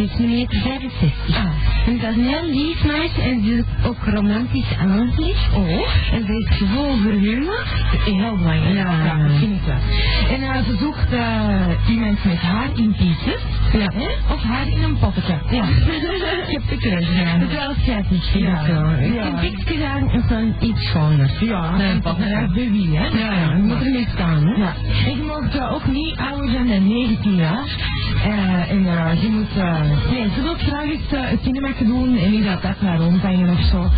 Ze is een meter 65. Ah. En dat is een heel lief meisje en ze is ook romantisch aangelegd. Oh. En ze is vol humor. Heel belangrijk. Ja. ja dat vind ik wel. En eh, ze zoekt eh, iemand met haar in pieces. Ja. Hè? Of haar in een poppetje. Ja. ik heb de keuze gedaan. Dat is wel schattig, vind Ja. ik zo. Ja. gedaan is dan iets schoner. Ja, Nee, dat is wie, hè? Ja, ja, je moet ermee staan, hè. Ja. En je mag ook niet ouder dan 19 jaar. Eh, en je moet... nee, ze wil graag eens uh, cinemakken doen en niet dat dat maar rondhangen of zo.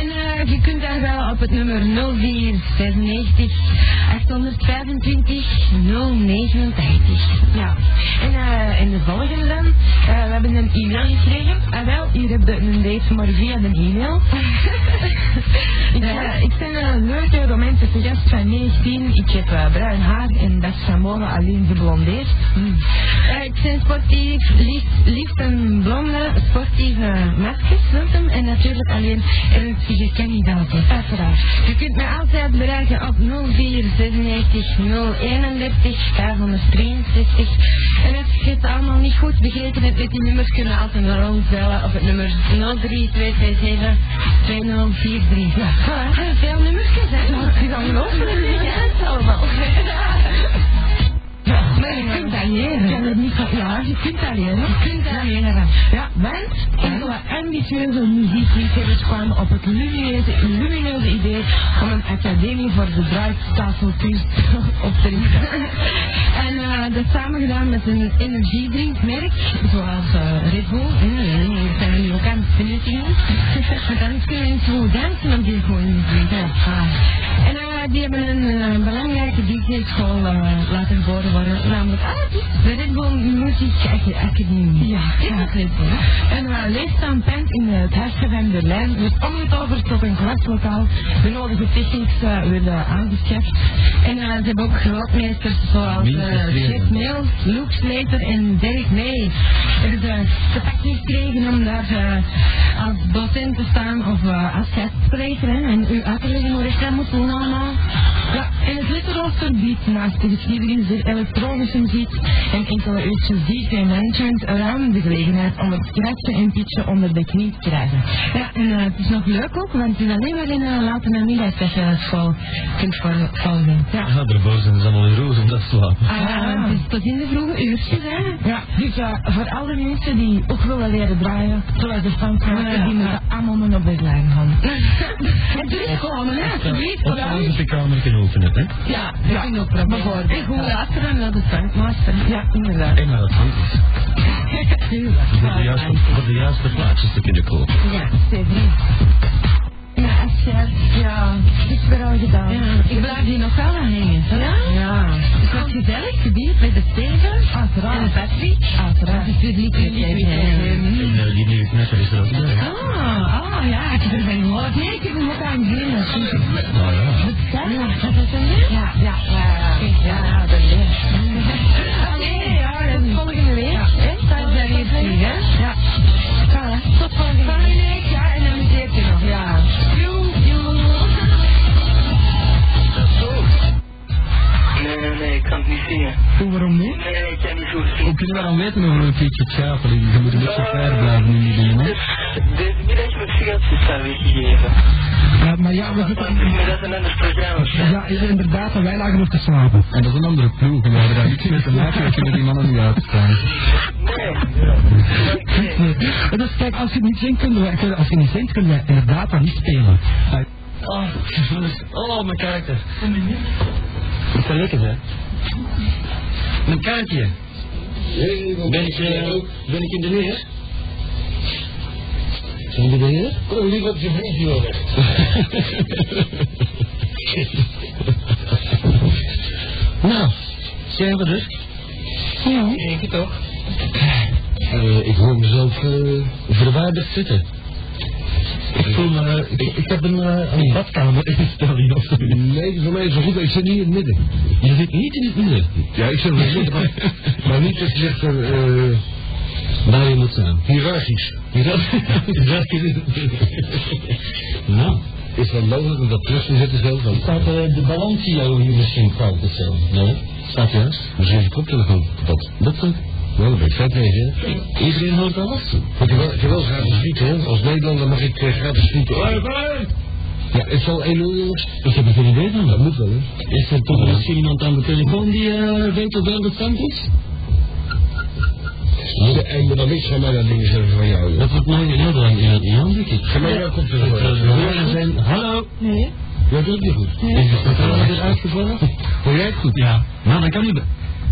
En eh, je kunt daar wel op het nummer 0496 825 089. Ja. En, en de volgende dan. We hebben een e-mail gekregen. Ah wel, hier heb je een date maar via de e-mail. ik, eh, ik ben een leuke romantische gast van 19. Ik heb eh, bruin haar en dat is van morgen alleen geblondeerd. Mm. Eh, ik ben sportief, lief, lief en blonde, sportieve maskers, noemt hem. En natuurlijk alleen ernstige kandidaten. Uiteraard. Je kunt mij altijd bereiken op 0496 031 563. En als je het allemaal niet goed begrepen hebt met die nummers, kunnen we altijd naar ons bellen op het nummer 03227 2043. Veel nummers, hè? Ja, het is ongelooflijk. Ja, het allemaal. Ja, maar je kunt dat leren. Kan het niet je kunt. Je dat leren. Ja, want ambitieuze muziekliefhebbers kwamen op het lumineuze, idee om een academie voor de draaitafelkunst op te richten. En eh, dat samen gedaan met een energiedrinkmerk, zoals eh Red Bull. En we zijn er nu ook aan het benuttigen. Want kunnen we niet zo dansen op die goede muziek. Ja. Ah. Eh, die hebben een eh, belangrijke DJ-school eh, laten geboren worden, namelijk ah, het de Red Bull Music Ac- Academy. Ja, ja. En uh, leefstaan Pent in het Huisje van Berlijn dus om het over tot een klaslokaal de nodige technics uh, werden aangeschaft. En ze hebben ook grootmeesters zoals uh, Jeff Mills, Luke Slater en Derek May. Hebben ze de pakje gekregen om daar als docent te staan of als gastspreker en u uit te leggen hoe ik dat moet doen allemaal. Ja, en het lidrooster biedt naast de geschiedenis de elektronische muziek en enkele uurtjes DJ management ruim de gelegenheid om het scratchen en pitchen onder de knie te krijgen. Ja, en uh, het is nog leuk ook, want het is alleen maar in uh, late namiddag dat je school kunt volgen. Ja, ja daarboven zijn ze allemaal in roos om dat te slapen. Ah, ja, het is tot in de vroege uurtjes, hè. Ja, dus uh, voor alle mensen die ook willen leren draaien, zoals de fans maken, ja, die moeten allemaal maar op de lijn gaan. en het gewoon, hè, alsjeblieft. Of als je kamer kunnen openen, hè? Ja, ja, geen probleem. bijvoorbeeld. En goed luisteren naar de funkmaster. Ja, inderdaad. En naar het hand is. Voor de juiste, voor de juiste plaatjes te kunnen kopen. Ja, zeker. Ja, je... Ja, het is weer al gedaan. Ja, ik blijf hier nog wel aan hangen. Ja? Ja. Het wordt gezellig, gebied met de Steven Uiteraard. en de Patrick. Uiteraard. Het is weer lieflijk. En die nieuwe knetter is er ook bij. Ah, ah, ja, ik heb er gehoord. Nee, ik heb hem ook aan gezien. dat is goed. Nou ja. Ja, wat is dat nu? Ja, ja, ja, ja, dat is Oké, ja, dat is volgende week. Ja. hè? Dat is dan weer terug, hè? Ja. Tot volgende week. Kan het niet zingen. Hoe, waarom niet? Nee, ik kan niet goed zingen. Hoe kunnen we dan weten over een beetje schapen? Je moet een beetje ver blijven in die dingen, hè? Dus, deze middag heb ik sigaretjes zijn weggegeven. Ja, maar ja, we zitten... maar dat is een ander programma. Ja, inderdaad, en wij lagen nog te slapen. En dat is een andere ploeg. En we hebben daar niks mee te maken. We kunnen die mannen niet uitstaan. Nee. Dus kijk, als je niet zingt, kunnen wij, als je niet zingt, kunnen wij inderdaad dan niet spelen. Oh. Oh, mijn karakter. Dat is wel lekker, hè? Mijn kaartje. Ben ik, uh, ben ik in de weer? Zijn we de heer? Kom liever op je briefje hoor. nou, zijn we er? Ja. Het toch. Uh, ik hoor mezelf uh, verwaardigd zitten. Ik voel me, ik, ik heb een, uh, een badkamerinstelling of zo. Nee, voor mij is het goed, ik zit niet in het midden. Je zit niet in het midden. Ja, ik zit in het midden, maar, maar niet dat je zegt, uh, waar je moet staan. hiërarchisch. Hiërarchisch. nou. Is dat mogelijk om dat terug te zetten zelf? Dan Staat uh, de balansio hier misschien fout of zo? Nee, staat juist. Misschien is je koptelefoon kapot. Dat Nou, dat ben ik vet mee, hè. Iedereen hoort alles. Ik heb wel, ik heb wel gratis frieten, hè. Als Nederlander mag ik eh, gratis frieten. Ja, het zal 1 euro, jongens. Ik heb er geen idee van. Dat moet wel, hè. Is er toch misschien iemand aan de telefoon die eh weet op welke stand is? Nee, en dan niks van mij dat dingen zeggen van jou, joh. Dat wordt nooit heel lang in het Jan, denk ik. Ga maar jouw kop terug. Het, eh, de woorden zijn, hallo. Nee. Ja, dat is niet goed. Is het vertrouwen weer uitgevallen? Hoor jij het goed? Ja. Nou, dat kan niet. be-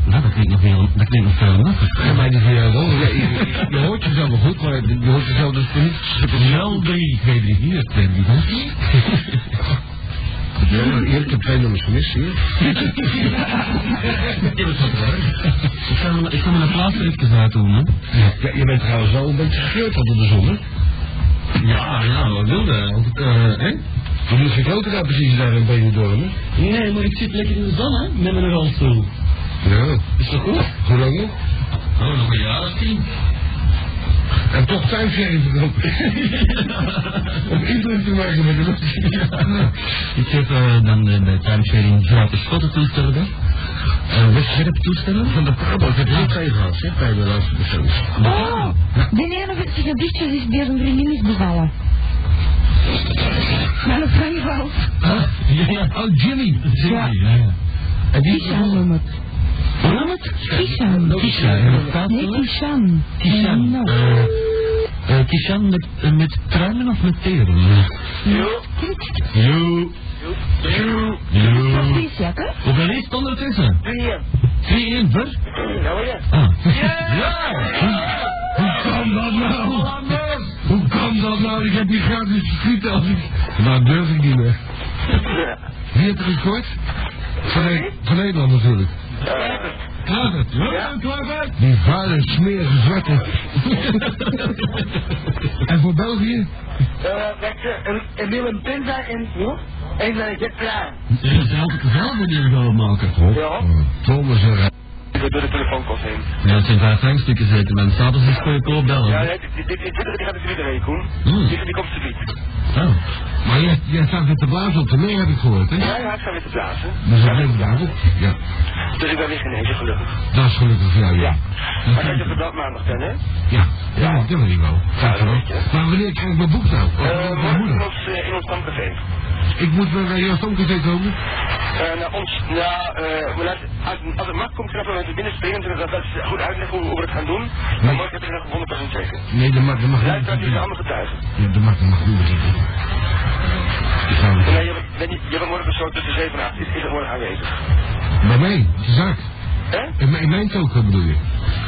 Nou, dat klinkt nog veel, dat klinkt nog veel niet. Ja, je, je hoort jezelf wel goed, maar je hoort jezelf dus niet. Wel drie, twee, drie, vier, twee, drie, vier. Ja, hier, ik heb twee nummers gemist, zie je? Ik ga, me- ik ga me een plaats even doen, hè. Ja, je bent trouwens wel een beetje gekleurd onder de zon, hè? Ja, ja, wat wilde? Als ik, eh, hè? Je moet daar precies daar in Benidorm, hè? Nee, maar ik zit lekker in de zon, hè, met mijn rolstoel. Ja. Is dat goed? Hoe lang nog? Oh, nog een jaar of tien. En toch thuiswerken verkopen. Om indruk te maken met de lucht. Ik heb eh, dan uh, bij timesharing gratis fototoestellen. Uh, wegwerp toestellen. Van de Pabo, ik heb ook twee gehad, hè, bij de laatste persoon. Oh, de ene van zijn gedichtjes is bij zijn vriendin is bevallen. Maar dat kan je wel. Ja, ja. Oh, Jimmy. Jimmy, ja. ja. En die Kishan noem het. Kishan. Kisha, en het staat Nee? Kishan. Kishan. No. Kishan met, eh, met pruimen of met peren? Jo. Jo. Jo. Wat Jo. is dat, hè? Hoeveel is het ondertussen? Drie. 3-1 voor? Ja. Ah. Ja! Hoe kan dat nou? Hoe kan dat nou? Ik heb die gratis frieten als ik... Nou, durf ik niet meer. Wie heeft er gekort? Van, van Nederland natuurlijk. Kluivert. Ja, Kluivert. Die vuile, smerige zwarte. en voor België? Eh, een Willem Pinza en, ja? En dan Jet Klein. Ja, ze altijd zelf die gaan maken. Ja. Thomas en Ik ga door de telefoonkast heen. Ja, het zijn vijf frankstukken zeker, maar status is voor je koop bellen. Ja, dit, dit, dit, dit, vrienden heen, Koen. Hmm. Die, die komt ze niet. Oh. Maar jij, jij staat met de blaas op de mee, heb ik gehoord, hè? Ja, hij gaat weer te blazen. Dus dat bleef daarop. Ja, Dus ik ben weer genezen, gelukkig. dat is gelukkig voor jou, ja. Maar kijk, je dat maandag dan, hè? Ja, ja, dat wil ik wel. Dank je wel. dat. Maar wanneer krijg ik mijn boek nou? Eh, mijn morgen in moeder? ons, eh, in ons stamcafé. Ik moet weer bij jouw stamcafé komen? Eh, naar ons, ja, eh, maar als, als, het mag, komt knap met mensen binnenspringen. Dus dat dat is goed uitleggen hoe, hoe we het gaan doen. Maar morgen heb ik nog 100% zeker. Nee, dat mag, dat mag niet. staat hier allemaal getuigen. Ja, dat mag, dat mag niet beginnen. Nee, je, bent- je bent morgen zo tussen 7 en 8. Is, is er morgen aanwezig. Bij mij, de zaak. Hè? In, mijn- in mijn token bedoel je?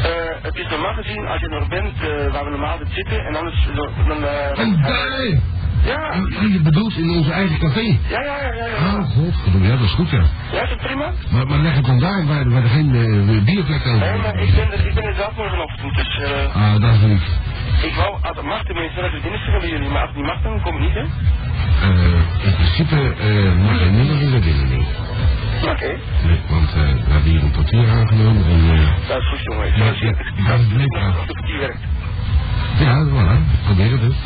Eh, het is normaal gezien als je er nog bent eh, waar we normaal zitten. En anders dan... dan eh, En daar! ja. En je bedoelt in onze eigen café? Ja, ja, ja, ja. ja. Oh, godverdomme, ja, dat is goed, ja. Ja, is dat prima? Maar, maar leg het dan daar, waar, waar er geen uh, bierplek over Nee, maar ik ben er, ik ben er zelf morgenochtend. Dus eh, Ah, dat is niet. Ik wou, als het mag tenminste, dat het dinsdag bij jullie. Maar als het niet mag, dan kom ik niet, hè? Eh, in principe uh, mag er niemand in de binnen niet. Oké. Nee, want eh, we hebben hier een portier aangenomen en... eh Dat is goed, jongen. Ik zien ja, dat is leuk, ja. voilà, probeer het dus.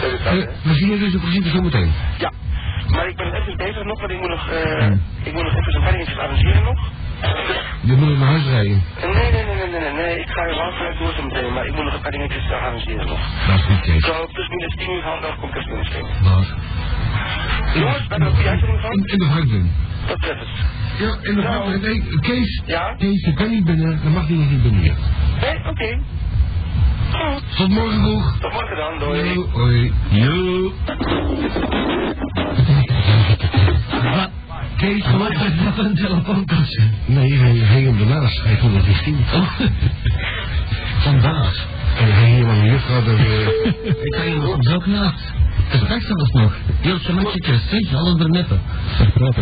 Dat is dat, we zien je dus in principe zo meteen. Ja. Maar ik ben even bezig nog, want ik moet nog, eh, ik moet nog even zo'n dingetjes arrangeren nog. Je moet naar huis rijden. Nee, nee, nee, nee, nee, nee, nee, ik ga er wel vanuit door zo meteen, maar ik moet nog een paar dingetjes arrangeren nog. Dat is goed, Kees. Zo, plus minus 10 uur half elf kom ik even binnensteken. Maar... Jongens, we hebben een goede uitzending van. In, de Franklin. Tot ziens. Ja, in de Franklin. Nee, Kees. Ja? Kees, je kan niet binnen. Dan mag je nog niet binnen hier. Nee, oké. Goed. Tot morgen vroeg. Tot morgen dan, doei. Yo, hoi. Wat? Kees, Wat is dat een telefoonkastje? Nee, hij hing hem ernaast. Hij vond het niet zien. Oh. Vandaag. En hij hing hem aan de juffrouw. Dat, eh, Ik kan je nog zo naast. Het is straks zelfs nog. Alles verneppen.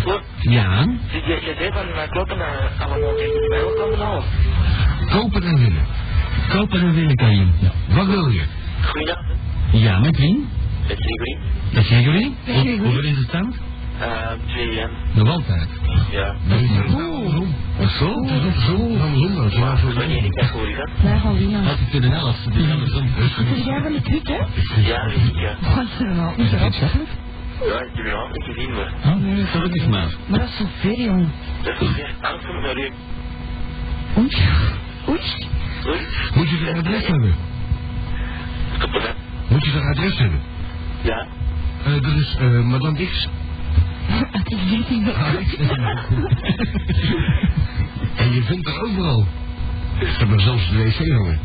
Goed. Ja. Je, zei van kloppen naar allemaal tegen de wereld kopen en winnen. Kopen en winnen kan je. Ja. Wat wil je? Goeiedag, Ja, met wie? het. Met Gregory? Met Gregory. Hoe- Hoeveel is de stand? Uh, 2 en Nog altijd. ja. Nee, andersom. Of zo? Het is ook zo. Dan. Zwaar voor Wanneer ik dat hoor, is dat? De helft. Is jij van de hè? Ja, weet ik, ja. Wat is er nou? Niet. Ja, ik heb je al niet gezien, maar Oh, gelukkig maar. Maar dat is zo ver, jongen. dat is echt angst om naar u. Oei. Oei. Oei, Moet je er adres hebben? Moet je er adres hebben? Ja. Eh, er is eh, Madame X. Het is dit niet X. en je vindt er overal. Ze hebben zelfs de wc hangen.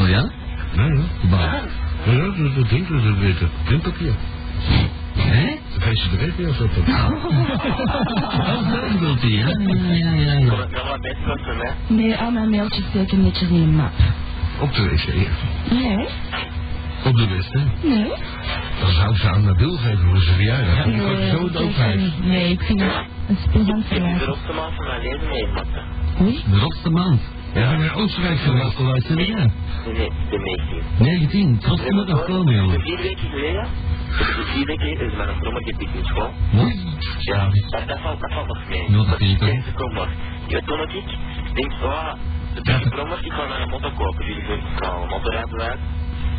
Oh ja? Nee, ja. Maar. Ja, ja, dat, dat drinkt, dat weten. Drinkpapier. Hè? Dat heeft ze de rekening of zo. Oh, dat bedoelt hij, ja? Ja, ja, ja. Hè. Nee, al mijn mailtjes steken netjes in een map. Op de wc, ja. Nee, Op de wc. nee. Dan zou ze aan Nabil geven voor zijn verjaardag. Ja, die gaat Nee, zo ik vind- zijn. Nee, ik vind het een Ik heb de rotste man van mijn leven hè. Oei. De rotste maand. Ja, we zijn Oostenrijk De geweest. rotste uit Nee, de meeste. 19. Trots moet nog komen, jongen. Vier weken geleden, de vier weken geleden is met een brommer gepikt in school. Wat? Ja, dat, dat valt, dat valt nog mee. Dat vind ik ook. Deze kom nog. Ja, toen ook ik denk, oh, de drie brommers, ik ga naar een motto kopen. Jullie doen, ik ga een motto rijden uit.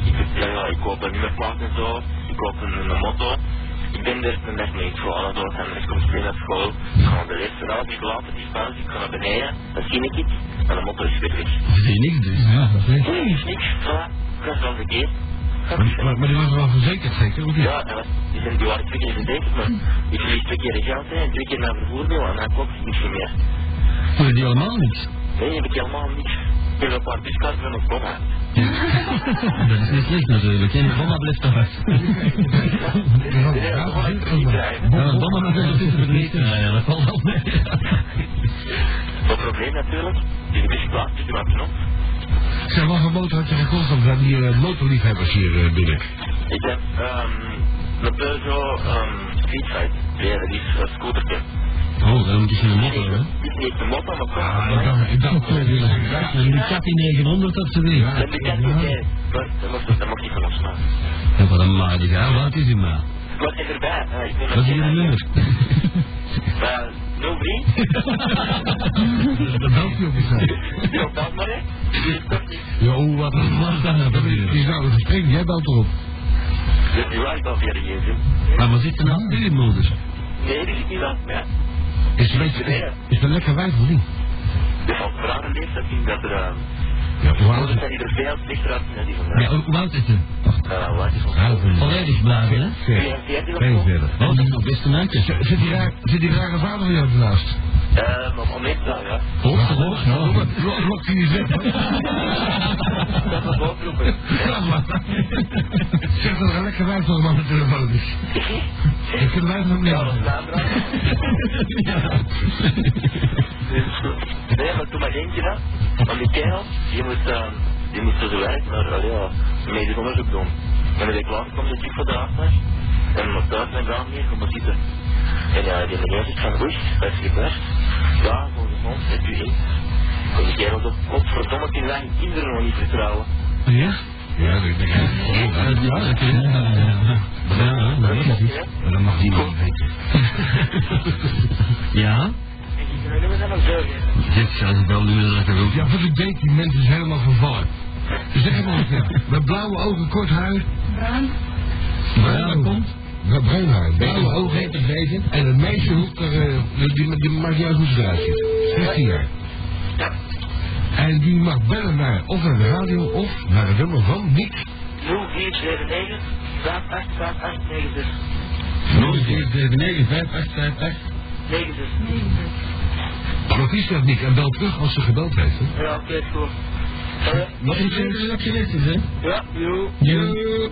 Ik, ja, ik koop een nummerplaat en zo. Ik koop een, een motto. Ik ben er een dag mee in school aan het doorgaan. En ik kom spelen naar school. Ik ga de les relatie laten, die pauze. Ik ga naar beneden. Dan zie ik iets. En de motto is weer weg. Zie niks dus. Ja, dat weet ik. Nee, is niks. Voilà. Dat is wel verkeerd. Maar, maar, maar die was wel verzekerd, zeker? Of niet? Ja, dat- die, zijn, die waren twee keer verzekerd, maar ik verlies twee keer de geld en twee keer mijn vervoermiddel en dan klopt het niks meer. Je die allemaal niks? Nee, heb ik helemaal niks. Ik heb een paar buskaarten van een bomma. Dat is niet slecht natuurlijk. En de bomma blijft toch uit. Ja, niet rijden. Ja, een bomma mag ondertussen vergeten. Ja, ja, dat valt wel mee. Het probleem natuurlijk, die is er wat op. Zeg, wat voor motor had je gekocht? Want we hebben hier eh, motorliefhebbers hier eh, binnen. Ik heb um, een Peugeot um, Streetfight, ja, dat is een scootertje. Oh, dan moet je een motto, hè? Het is niet de motto, maar. Ah, ik dacht, ik dacht, En die Cathy 900 op zijn weer. En die kat niet, nee, dat mag, niet van ons maken. En wat een maat, ja, wat is die maat? Wat is erbij? Ik Wat is hier een nummer? 03? dat belt je op je site. Ja, bel maar hè. Ja, oh, wat een is dat nou jij belt erop. Die al via de gsm. Maar maar zit er nou? Nee, die zit niet aan. Ja. Is het, een beetje, is, is het een lekker wijf of niet? Dus als vrouwen leeftijd zien dat er... Uh, Ja, hoe oud is het? er veel slechter uit zien dan die van Ja, hoe oud is? Uh, wat is? Ja, van- Volledig blazen, hè? 42 of zo? 42. Oh, dat is nog best een uitje. Zit zit die raar- Zit die rare vader van jou ernaast? Eh, maar om meestal, ja. Hoog, hoog, hoog. Lok die niet weg. Dat was bovenroepen. Zeg dat er een lekker wijf aan de telefoon is. Ik kunnen wij nog niet Ja, dat is aan. Dus, nee, maar toen maar denk je dat, want die kerel, die moest, uh, die moest zo werk naar, allee, ja, medisch onderzoek doen. En dan ben ik klaar, kwam ze terug voor de afslag. En mijn thuis mijn dame hier, kom zitten. En ja, die meneer zegt van, oei, wat is gebeurd? Ja, volgens ons, heeft u één. En die kerel zo, godverdomme, ik kan zijn kinderen nog niet vertrouwen. Ja? Ja, dat denk ik. Ja, ja, dat is Ja, ja, dat is het. Maar dat mag. Ja? En die kunnen we dan nog zeggen. Dit zou ze wel nu dat ik ook. Ja, voor de date, die mensen is helemaal vervallen. Zeg het keer. Met blauwe ogen, kort haar. Bruin. Ja, dat komt. Met bruin haar. Blauwe ogen. het. En een meisje hoeft er, eh, die, die maakt uit hoe ze eruit ziet. 16 jaar. Ja, En die mag bellen naar of naar de radio of naar het nummer van Nick. 0479 585896. 0479 5858. 96. Notitie staat Nick en bel terug als ze gebeld heeft. Hè? Ja, oké, is goed. Allee. Wat is er dat je wist is, hè? Ja, joe. Ja.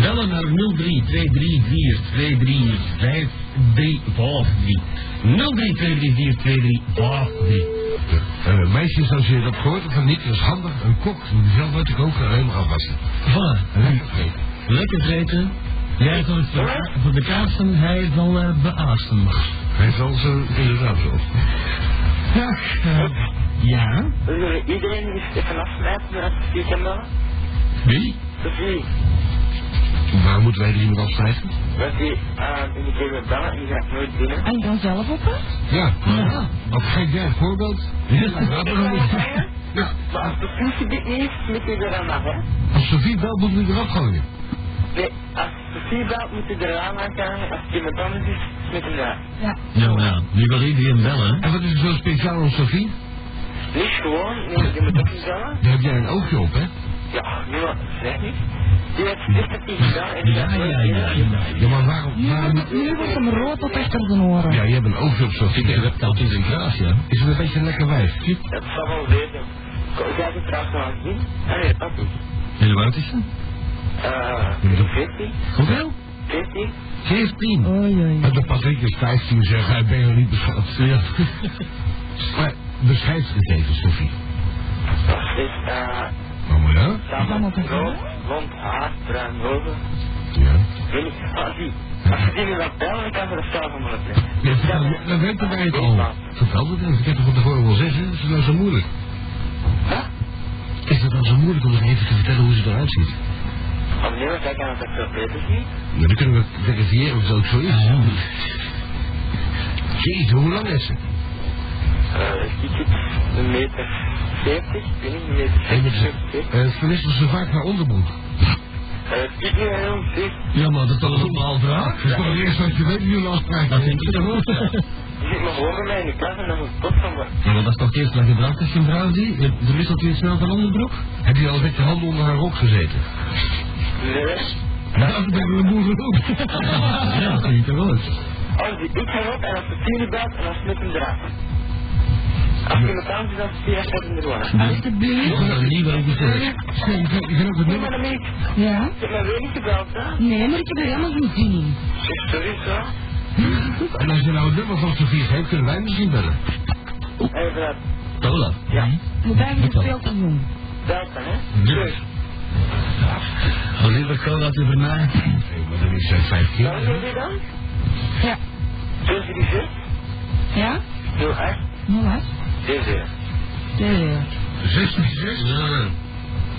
Bellen naar 03 234 235 353. 03 234 235 Uh, meisjes, als je dat gehoord hebt van Nick, dat is handig. Een kok, die zelf uit de koken helemaal afwassen. Voilà. Lekker vreten. Lekker vreten. Jij zal het voor, voor de kaarsen, hij zal uh, beaasten. Hij zal ze inderdaad zo. Uh, ja. Zullen iedereen is even afsluiten met het weekend Wie? Sophie, Waar moeten wij er iemand afsluiten? want die uh, in die keer bellen en die gaat nooit binnen. En dan zelf op hè? Ja. Ja. Wat geef jij een voorbeeld? Ja, moet- ja. Maar als Sophie dit niet is, moet je er aan af, hè? Als Sofie belt, moeten we eraf gooien. Nee, als Sophie belt, moet je er aan hangen. Als het iemand anders is, met hem daar. Ja. Ja, ja. Nu wil iedereen bellen. En wat is er zo speciaal aan Sofie? Niet gewoon, nee, je moet ook niet bellen. Daar heb jij een oogje op, hè? Ja, nu wat, zeg niet. Die heeft dit het niet gedaan en Ja, ja, ja. gedaan. Ja, maar waarom... waarom... Nu wordt hem rood op achter de oren. Ja, je hebt een oogje op, Sofie. Dat is een kraas, ja. Is het een beetje een lekker wijf? Dat zal wel weten. Ko- Jij hebt trouwens het zien? Nee, dat niet. En hoe oud is ze? Eh, 14? Hoeveel? 14? 14. Oei, oei. En dan pas ik eens 15 zeggen, hij ben je niet beschaafd. Ja. Maar even, Sofie. Dat is, eh, maar ja? samen rood, blond haar, bruin ogen. Ja. Weet niet, ah, zie. Als je die nu laat bellen, dan kan ze dat zelf allemaal opleggen. Ja, dan, dan weten wij het al. Vertel het eens, ik heb het van tevoren wel zeggen. Is het nou zo moeilijk? Huh? Is het nou zo moeilijk om eens even te vertellen hoe ze eruit ziet? Want jij kan het veel beter zien. Ja, dan kunnen we verifiëren of het ook zo is. Jezus, hoe lang is ze? Eh, ik zit een meter 70, ik weet niet, een meter 70, 70. Eh, verwisselen ze vaak naar onderbroek. Ik ben heel dik. Ja, maar dat is een normaal vraag? Dat is toch het eerste wat je weet wie een afspraak Dat denk ik ook. Die zit maar bij mij in de klas en dat is tot van me. Ja, maar dat is toch het eerste wat je vraagt als je een vrouw ziet? Je verwisselt je snel van onderbroek? Heb je al met je handen onder haar rok gezeten? Nee. Ja, dat hebben we een boer genoemd. Ja, dat zie je toch wel. Als die ik ga op en als de tien belt en dan hem. Als je iemand anders is, dan zie je echt hem er gewoon. Alsjeblieft. Dat is niet wat ik gezegd. Ik maar ben ik. Ja? Ik heb mij weer niet gebeld, hè? Nee, maar ik heb er helemaal geen zin in. Zeg, sorry, zo. En als je nou het nummer van Sofie geeft, kunnen wij misschien bellen. Even dat. Tola. Ja. Moet eigenlijk veel te doen. Belt dan, hè? Ja. Oliver Cola over mij. Nee, maar dan is zij vijf keer. Doe je dan? Ja. Zo zie je zes. Ja? 08. Nou wat? Deze. Ja. 66? Ja.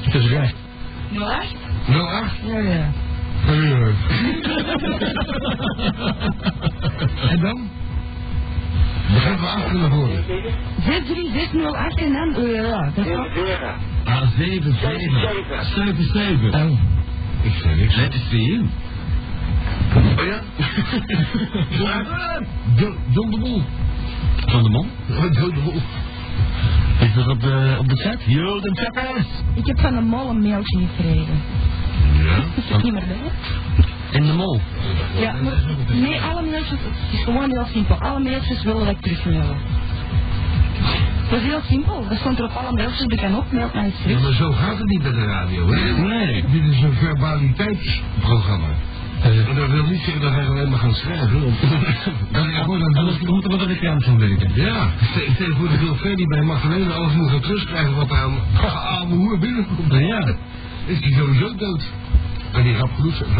Het is recht. Nou wat? 08? Ja, ja. Eh. En dan? Begin we achter naar voren. 63608 en dan... Oh ja. Zeven. Ah, 7, 7. 7, 7. Oh. Ik zei niks. Let is voor you. Oh ja? John de Boel. Van de man. De Boel. Is dat op de, op de chat? Yo, de chappers. Ik heb van de mol een mailtje gekregen. Ja? Is het niet meer bij? In de mol. Ja, maar nee, alle mailtjes, het is gewoon heel simpel. Alle mailtjes willen dat ik terugmailen. Dat is heel simpel. Dat stond er op alle mailtjes, je kan ook mailt mij eens Ja, maar zo gaat het niet bij de radio, hè? Nee. Dit is een verbaliteitsprogramma. En dat wil niet zeggen dat wij alleen maar gaan schrijven. Dat is gewoon een Anders moeten we ik aan gaan werken. Ja, stel voor dat wil Freddy bij Magdalena alles moet gaan terugkrijgen wat aan aan mijn hoer binnenkomt. Ja. Is die sowieso dood. En die rap genoeg zijn.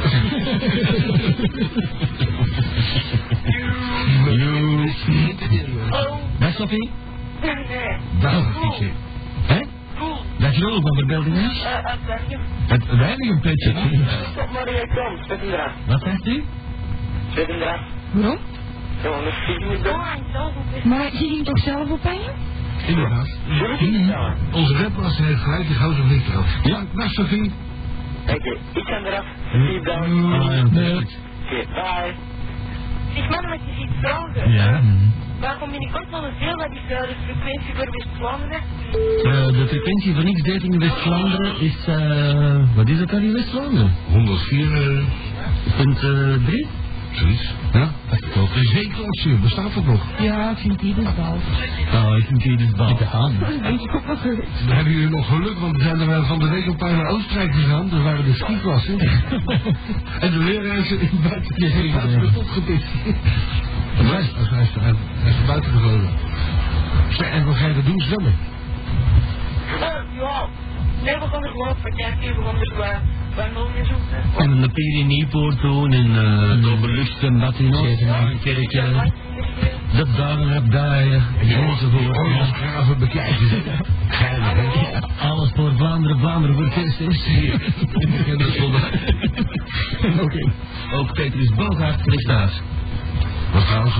Dag Sophie. Dag, Fietje. Dat je ook van verbeelding is? Eh, eh, zeg je. Het weinig een petje. Stop maar in je. Zet hem. Wat zegt u? Zet hem. Waarom? Gewoon een vier niet doen. Maar je ging toch zelf op aan je? Inderdaad. Onze webmaster heeft gelijk, die gozer vliegt eraf. Ja, dag Sophie. Oké, ik ga eraf. Ah, ja, Nee. bye. Ik man met je ziet vragen. Ja. Waarom binnenkort nog een veel wat is de frequentie voor West-Vlaanderen? Eh, de frequentie van X-dating in West-Vlaanderen is, eh, wat is dat dan in West-Vlaanderen? 104, eh, eh, 3? zoiets. Ja, dat is zeeklasse, bestaat dat nog? Ja, ik vind die dus bal. Oh, ik vind die dus bal. Ik. Dan hebben jullie nog geluk, want we zijn er wel van de week een paar naar Oostenrijk gegaan. Daar waren de skiklassen. en de is in buiten, buiten opgepist. Hij is, hij is, hij is, hij is er buiten gevlogen. En wat ga je dat doen, zwemmen? Eh, ja. Nee, we gaan er gewoon op we gaan er nog meer zoeken. En een pier in Nieuwpoort doen en uh, de en dat in een kerk. eh, Dat dagen heb dijen enzovoort. Oorlogs graven bekijken. Alles voor Vlaanderen, Vlaanderen voor Christus. Dat is wel Oké. Ook Petrus Bogaert kreeg trouwens,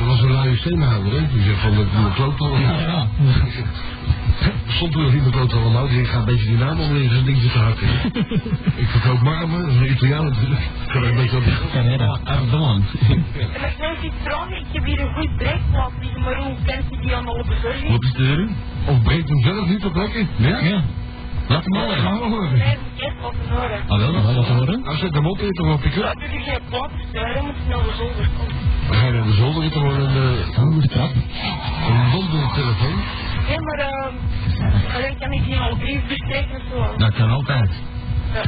er was een luie steenhouder, hè? Die zegt van, ik doe een kloot al. Ja. stond toen nog iemand ook allemaal. Die gaat een beetje die naam onder in zijn ding zitten hakken. ik verkoop marmer, een Italiaan natuurlijk. Ik kan er een beetje op. Carrera, Ardon. En ik wil iets vragen, ik heb hier een goed breekplaat liggen, maar hoe kent u die aan alle bezorging? Wat is de deur? Of breekt hem zelf niet op lekker? Ja? Ja. Laat hem al Laat maar horen. Nee, ik eerst laten horen. Ah wel, dat laten horen. Nou, zet hem op in toch op je Ja, kut. doe je geen plaat sturen, moet je naar de zolder komen. Dan ga je naar de zolder in gewoon een, eh, Hoe trap? een wandeltelefoon. Nee, maar ehm, dan kan ik die al brief bespreken of zo. Dat kan altijd. Ja.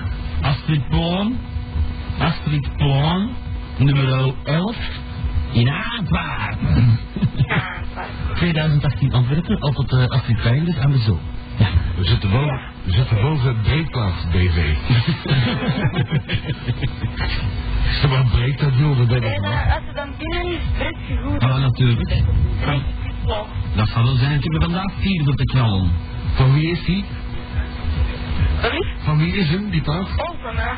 Astrid Poon. Astrid Poon. Nummer 11. In maar. 2018 Antwerpen. Altijd uh, Astrid Pijnders aan de Zo. Ja. We zitten boven, we zitten boven het breekplaats BV. Zeg maar breekt dat joh, dat ben ik En wel. eh, als ze dan binnen is, breekt je goed. Ah, natuurlijk. Dan is het plaat. Dat zal wel zijn. Ik heb er vandaag vier door te knallen. Van wie is die? Is? Van wie is hem, die plaat? Oh, van mij.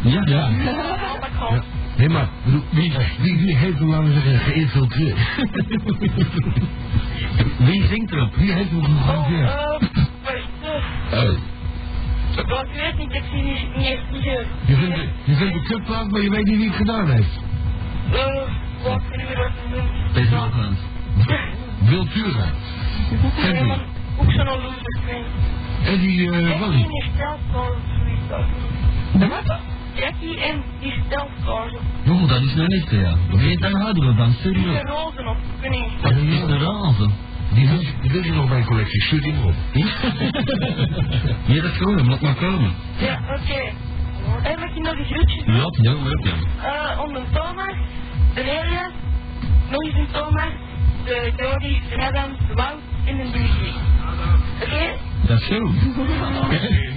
Ja. Ja. Oh, dat Ja. Nee, maar wie, wie, wie heeft hem, laten we zeggen, geïnfiltreerd? Wie zingt erop? Wie heeft hem Oh, eh, wacht, eh. Oh. Wat ik weet niet, ik zie niet, niet echt niet. Je vindt, de- je vindt de kutplaat, maar je weet niet wie het gedaan heeft. Eh, wat kunnen we dat doen? Deze Hoogland. Wiltura. Ken Nee, die? maar ook zo'n loser zijn. En die, eh, stelskaar, zoiets. De wat? Jackie en die stelskaar. Oh, dat is nou niet, ja. Weet dan houden we van, serieus. zijn rozen weet niet. Dat is een razen. Die wil, die wil je nog bij een collectie. Stuur die op. Ja, dat gewoon, laat maar komen. Ja, oké. En mag je nog eens groetjes doen? Ja, ja, ja. Eh, om de Thomas, de Elias, nog eens een Thomas, de Jody, de Adam, de Wout en de Dimitri. Oké? Dat is zo.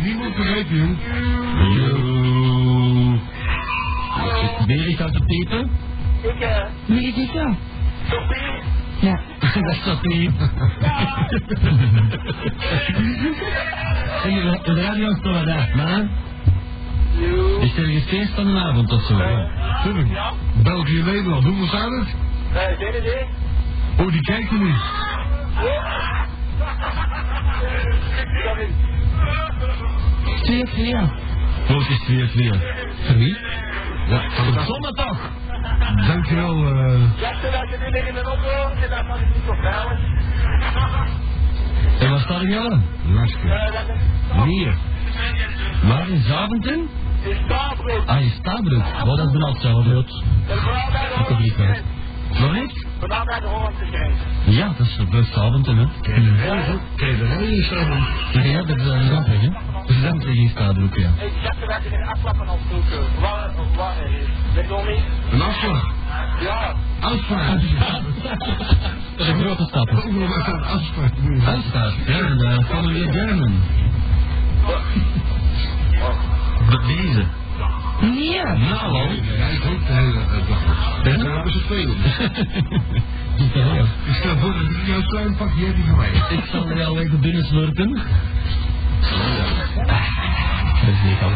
Niemand vergeten, jong. Iets uit de piepen? Ik, eh, Wie is zo? Sophie. Ja. Dat is toch niet. En de radio is toch wat uit, man. Is er een feest van de avond of zo? Tuurlijk. België, Nederland. Hoeveel staat het? Idee. Oh, die kijkt er niet. Twee, twee. Hoe is 4 4 Van wie? Ja, van de Zonne toch? Dankjewel, eh. Dacht dat je nu in de auto en dat was het niet. En waar staat ik aan? Lasker. Eh. Waar in Zaventem? in Stabroek. Ah, in Stabroek. Oh, dat is benauwd bij de Ik heb niet? Vooral bij de Hollandse grens. Ja, dat is best Zaventem, hè. Kijk, de rij, de is aan. Ja, dat is een grappig, hè. In Stabroek, ja. Ik dacht dat je een afklappen al zoeken. Waar, waar is? Weet je wel niet? Een afslag. Ja. Afspraak. Dat is een grote stap. Overal waar staat afspraak. Uitstaat, ja, de Family German. Met deze. Nee. Nou, is ook de hele eh, dag. Ik stel voor dat ik jouw klein pakje hebt die van mij. Ik zal er wel even binnen slurpen. Dat is niet al.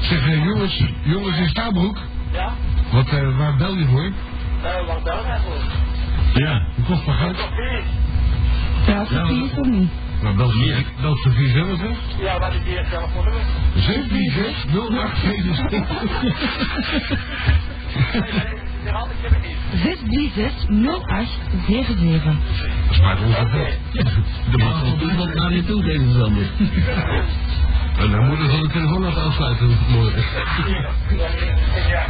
Zeg, eh, jongens, jongens in Stabroek. Ja? Wat, eh, waar bel je voor? Eh, waar bel jij voor? Ja. Hoe kost dat geld? Ja, Sophie is er niet. Nou, bel ze, bel Sofie zelf, hè? Ja, wat is die eerste telefoonnummer? 746 0877. Die had ik hem niet. 636 0877. Dat spaart ons. De man van iemand naar je toe, deze zondag. En dan moeten we de telefoon laten afsluiten morgen. Ja.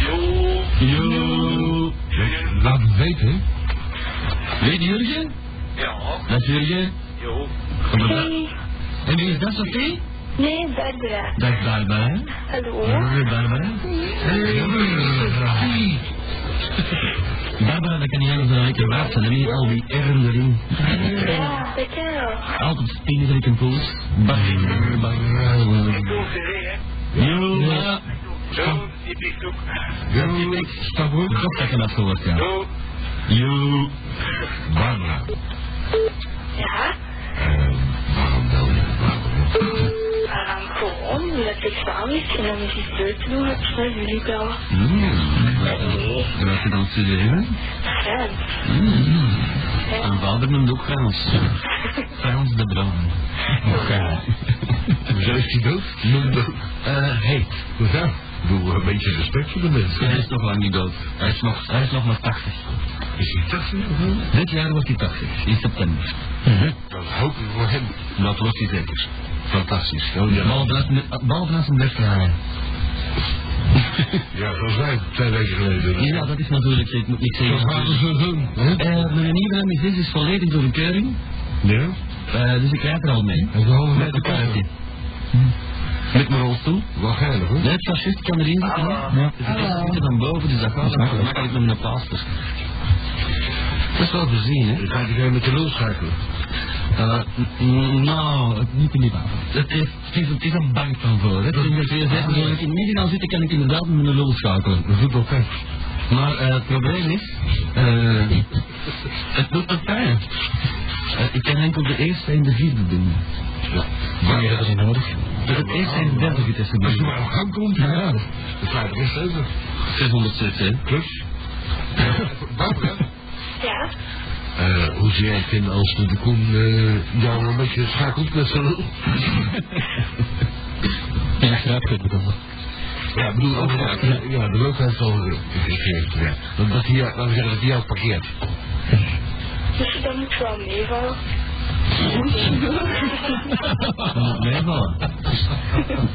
Yo. Yo. Laat het weten? Weet je Jurgen? Ja. Dat is Jurgen. Yo. Hey. En wie is dat, Sophie? Nee, Barbara. Dat is Barbara, hè? Hallo. Ja, Barbara. Hey. Barbara, dat kan niet anders dan een lekker waard zijn. Dan heb je al die R'en erin. Ja, dat ken je wel. Altijd spinnen dat ik een poes. Barbara. Doe serieus, hè? Yo. Ja. Zo, die piekzoek. Yo, Stabroek. Toch dat je dat gehoord, ja. Zo. Yo. Barbara. Ja? Ehm, omdat ik samen is en dan is te doen, heb ik naar jullie bellen. Mm. En wat je dan studeren? Frans. Mm. Mijn vader noemt ook Frans. Frans de Bruin. Oké. Is hij dood? Nog dood. Eh, heet. Ja, doe een beetje respect voor de mensen. Hij is nog lang niet dood. Hij is nog, hij is nog maar 80. Is hij 80 geworden? Dit jaar wordt hij 80, in september. Dat hoop ik voor hem. Dat wordt hij zeker. Fantastisch. Oh, ja. Dat- een best jaar. ja, zoals wij twee weken geleden. Ja, dat is natuurlijk, ik moet niet zeggen. Zoals vader zo doen. hè? Eh, mijn nieuwe MSS is volledig door een keuring. Ja? Eh, dus ik rijd er al mee. En we houden Met met de kaartje. Met mijn rolstoel. Wel geinig hoor. Nee, het fascist kan erin zitten. hè? Ja. Dus ik kan zitten van boven, dus dat gaat zo gemakkelijk met mijn plaster. Dat is wel te zien, hè? Dan gaat hij weer met de lul schakelen. Eh, nou, het niet in die baan. Het is, het is, het is een bank van voor. hè. Het is in de VSS, als ik in het midden zitten, kan ik inderdaad met mijn lul schakelen. Dat pijn. Maar eh, het probleem is, eh, het doet me pijn. Ik kan enkel de eerste en de vierde doen. Ja. Wanneer hebben ze nodig? Dat het eerste en de derde getest Als je maar op gang komt, Ja. je er eerst over. 600 cc. Klus. Barbara, Ja? Eh, hoe zou jij het vinden als de Koen eh, jou een beetje schakelt met zijn lul? Ja, graag het bedoelen. Ja, ik bedoel, ook, ja, ja, de lul heeft al eh, gegeven. Ja. Dat, dat hij, jou- laten we zeggen, dat hij jou parkeert. Dus dat moet wel meevallen. Meevallen.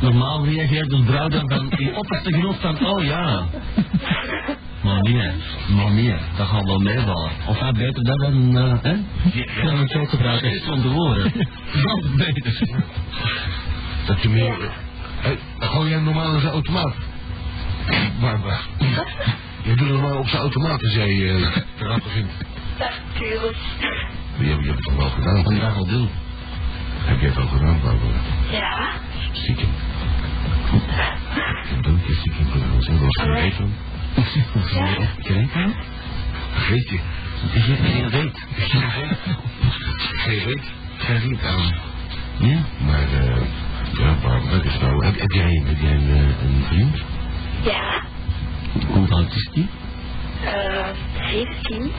Normaal reageert een vrouw dan van die opperste genot van, oh ja. Maar nee, maar nee, dat gaat wel meevallen. Of gaat beter dat dan, eh, hè? Dan het zo gebruiken van te horen. Dat is beter. Dat je meer... Eh, gooi jij normaal in zijn automaat? Barbara. Je doet normaal op zijn automaat als jij eh te rappen vindt. Natuurlijk. Je, hebt- je hebt het toch wel gedaan? Vandaag al doen. Heb jij het al gedaan, Barbara? Ja? Stiekem. Een donkje stiekem gedaan. Zijn was geen reet van? Kijk nou. Vergeet je. Is je geen weet? Geen reet. Geen weet. Ja. Maar, eh, ja, Barbara, dat is nou... Heb, heb jij, heb jij een, eh, een vriend? Ja? Hoe oud is die? Eh, 17.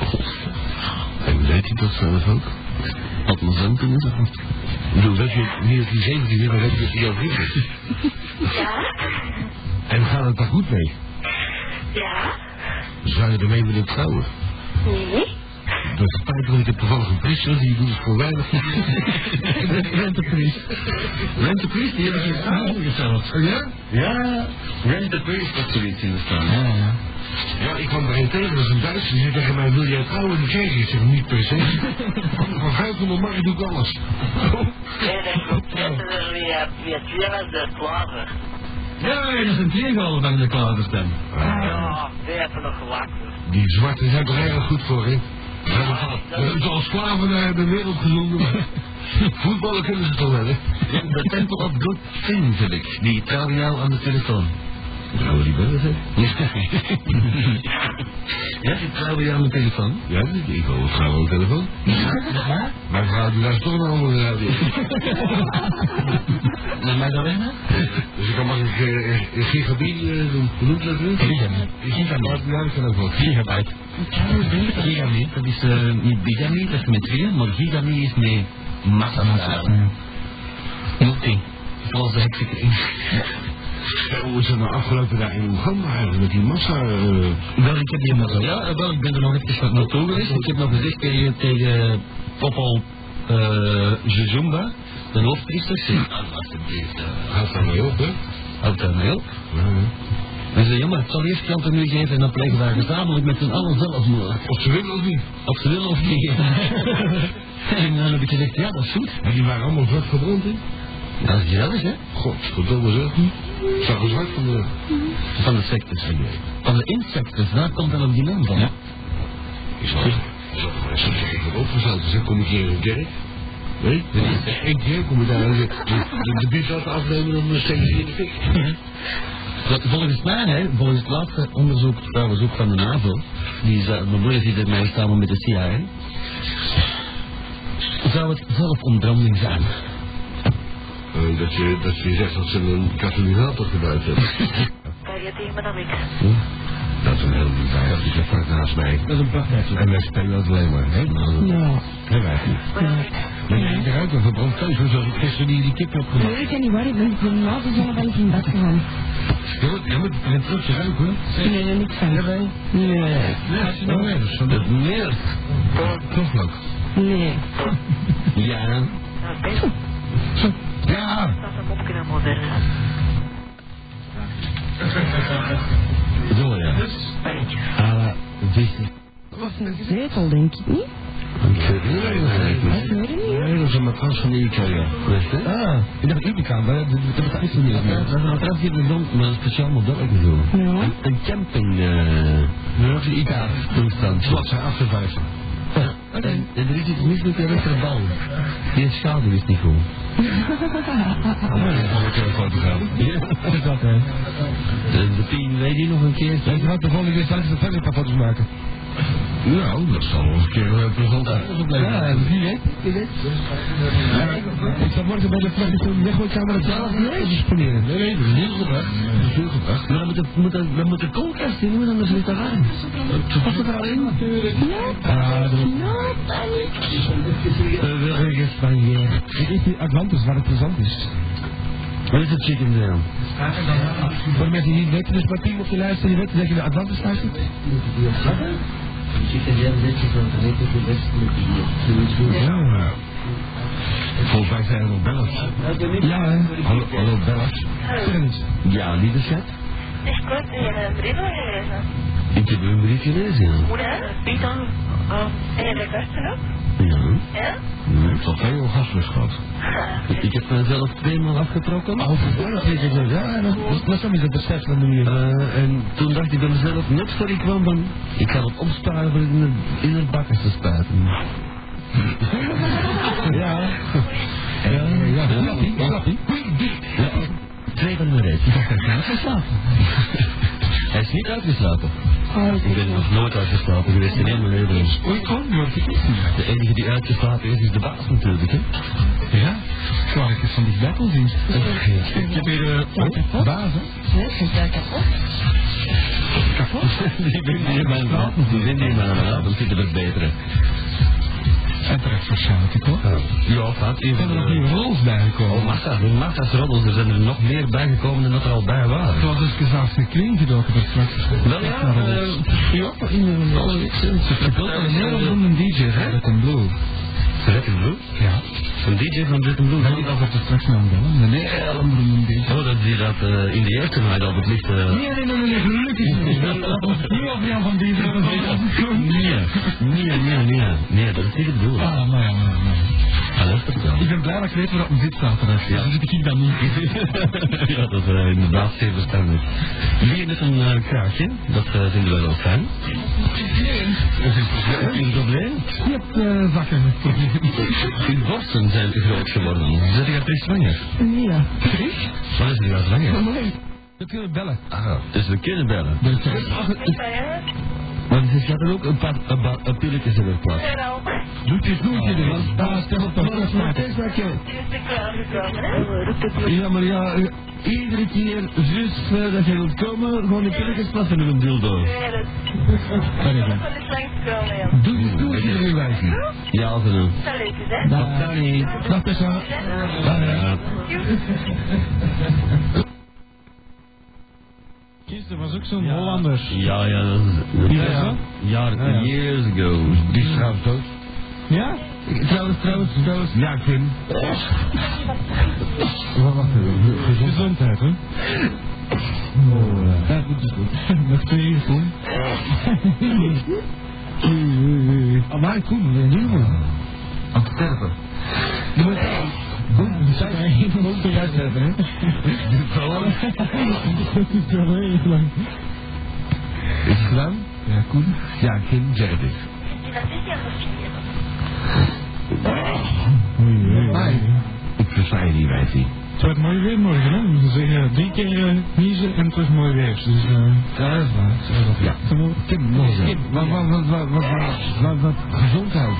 En weet hij dat zelf ook? Had mijn zoon kunnen zeggen. Ik bedoel, dat je dat hij 17 is, maar dat je dat hij jouw vriend is. Ja? En gaat het daar goed mee? Ja? Zou je ermee willen trouwen? Nee? Dat is spijt, want ik heb toevallig een priester, die doet het voor weinig. Rentepriest. Rentepriest, die heb ik in staan gezet. Oh ja? Ja, Rentepriest of zoiets in de staan. Ja, ja. Ja, ik kwam er een tegen, dat is een Duitser, die zei tegen mij, wil jij trouwen? Die kreeg ik, zeg, niet per se. Van 500 mark doe ik alles. Nee, dat klopt. Dat is er weer, weer twee was de klaver. Ja, dat is een tegenhaller van de klaverstem. Ja, die hebben nog gewacht. Die zwarte zijn toch erg goed voor, hè? We hebben ze als slaven naar de wereld gezonden, maar voetballen kunnen ze toch wel, hè? De Temple of Good Things heb ik. Die jou aan de telefoon. Gaan we die bellen, zeg? Ja, die trouw jou aan de telefoon. Ja, ik wil het aan de telefoon. Ja? Mijn vrouw die luistert toch naar andere radio. Naar mij dan weg, Dus ik kan makkelijk uh, gigabit uh, doen. Hoe noemt dat nu? Ja, dat kan ook wel. Gigabyte. Gigabit, dat is uh, niet bigamy, dat is met veel, maar gigamy is met massa. Multi. Zoals de heksenkring. Ja, hoe is dat nou afgelopen daar in Oeganda eigenlijk met die massa? Uh... Wel, ik heb die massa. Ja, eh, wel, ik ben er nog even naartoe geweest. Ik heb nog gezegd tegen, tegen Popol uh, Jujumba, de hoofdpriester. Zeg, alsjeblieft. Houd daar mee op, hè? Houd daar mee op. Ja, ja. Hij zei, jongen, ik zal eerst geld aan u geven en dan plegen wij gezamenlijk met z'n allen zelfmoord. Of ze willen of niet. Of ze willen of niet. en dan heb ik gezegd, ja, dat is goed. En die waren allemaal zwart verbrand, hè? Ja, dat is gezellig, hè? Godverdomme zeg. Zag er zwart van de... Van de sectes. Van de insecten, daar komt dan ook die naam van. Ja. Ik zal ik ik heb opgesteld. Dus dan kom ik hier in een kerk. Nee, is één keer kom je daar en de, de, de bies laten afnemen dan steken ze in de fik. Dat, volgens mij, hè, volgens het laatste onderzoek, trouwens ook van de NAVO, die bemoeien zich ermee samen met de CIA, zou het zelfontbranding zijn. Uh, dat, je, dat je zegt dat ze een katalysator gebruikt hebben. Hm? Dat staat zo'n heel lief bij. Die zit vlak naast mij. Dat is een prachthuis. En wij spelen het alleen maar. Hè? Ja. En wij niet. Maar jij eruit over brandteus, zoals ik gisteren die, die kip heb gemaakt. Nee, ik weet niet waar. Ik ben de laatste zonne ben ik in bed gegaan. Je moet, je moet er een trotje ruiken. Nee, nee, niks van. Jawel. Nee. Ja, nou weer. Dat is van het meer. Knoflook. Nee. Ja, ja. Dat hem opgenomen werden. Zo ja. Ah, dit was een zetel, denk ik niet. Ik weet niet eigenlijk. Dat is een matras van de IKEA. Je? Ah, ik dacht maar dat is niet meer. Dat is een matras hier maar een speciaal model ook zo. Ja. Een camping, eh... Uh, Ica-toestand. Wat zijn afgevuisten. En, en er is iets mis met de rechterbal. Die schade is niet goed. Ja. Wat is dat, hè? De, de pien weet je nog een keer. Ik ga de volgende keer straks de verder foto's maken. Nou, dat zal wel eens een keer een plezant uitgebleven. Ja, wie weet. Wie weet. Ik zal morgen bij de vrachtje weggooikamer zelf niet disponeren. Nee, nee, dat is niet gebracht. Dat is niet gebracht. Maar dan moet de, moet de, dan moet de koelkast in, want anders is het warm. Wat zit er al in? Ah, dat is... Uh, Wilgens van je. Ik eet die Atlantis waar het plezant is. Wat is het chicken dan? Voor de mensen die niet weten, dus maar op je luisteren, je weet dat je naar Atlantis luistert ja, quer volgens mij zijn er nog bellers. Ja, hè? Hallo, hallo bellers. Prins. Ja, lieve chat. Ik een brief gelezen. Ik heb een brief gelezen? Ja, dan. Ah, en heb ik dat? Ja. Ja? Ik zal twee orgasmes gehad. Ik heb mezelf tweemaal afgetrokken. Oh, dat is het. Ja, dat is dan het besef van de manier. Eh, en toen dacht ik bij mezelf, net voor ik kwam van, ik ga het opsparen voor in het, in het bakken te spuiten. Ja. Ja, ja. Slappie, slappie. Ja, twee van de reis. Ik dacht, hij gaat geslapen. Hij is niet uitgeslapen. Ik ben nog nooit uitgeslapen geweest in heel mijn leven. Ooit gewoon, maar ik weet De enige die uitgeslapen is, is de baas natuurlijk, hè. Ja, zo had ik het van dichtbij kon zien. Ik heb hier de Oh, baas, hè? Nee, ik ben kapot. Die vinden hier mijn raad. Die vinden hier mijn dan zitten we betere. Terecht waarschijnlijk, ik hoor. Ja, gaat Er zijn er nog even. nieuwe rols bijgekomen. Oh, massa, de massa's roddels, er zijn er nog meer bijgekomen dan dat er al bij waren. Zoals dus gezegd, de kring gedoken daar straks. Wel ja, eh, ja, Ze vertelt een heel beroemde DJ, Red and Blue. Red and Blue? Ja. Een DJ van Jack and Blue? Nee, dat wordt het straks nog wel. Nee, een DJ. Oh, dat die dat uh, in de eerste mij dat het licht... Uh... Nee, nee, nee, nee, gelukkig niet. Nu op jou van die Nee, nee, nee, nee, nee, dat is niet het doel. Ah, maar ja, maar ja. Ik ben blij dat ik weet waar op zit staat terecht. Ja. Dan zit ik dan niet. ja, dat is eh, inderdaad zeer verstandig. Wie met een eh, kraagje, dat eh, vinden wij wel fijn. Is het een probleem? Je hebt uh, zakken. Uw borsten zijn te groot geworden. Zit je terug zwanger? Ja. Wat is er nou zwanger? We kunnen bellen. Ah, dus we kunnen bellen. Dus, je. Maar ze zaten ook een paar pilletjes in haar plaats. Doetjes, het de was baas, kan op de. Ja, maar ja, iedere keer, zus, eh, dat je wilt komen, gewoon die pilletjes plassen in een dildo. Doetjes, doetjes, in wijzen. Ja, altijd doen. Dag Dag Tessa. Dag. Gisteren was ook zo'n Hollander. Ja, ja, dat is... Ja, ja. Ja, Ja, ja. years ago. Die is trouwens dood. Ja? Trouwens, trouwens, trouwens. Ja, Kim. Wacht, wacht even. Gezondheid, hè? Ja, goed is goed. Nog twee uur, Koen. Maar Koen, we doen het. Aan het sterven. Boom, je zou maar even hè? De. Dat is wel heel lang. Is het lang? Ja, cool. Ja, Kim, Ik versta je niet. Het wordt mooi weer morgen, hè? We zeggen eh, drie keer eh, niezen en terug mooi weer. Dus, eh, ja, dat is waar. Ja. Tim, nog eens. Wat, wat, wat, wat, wat, wat, wat, gezondheid.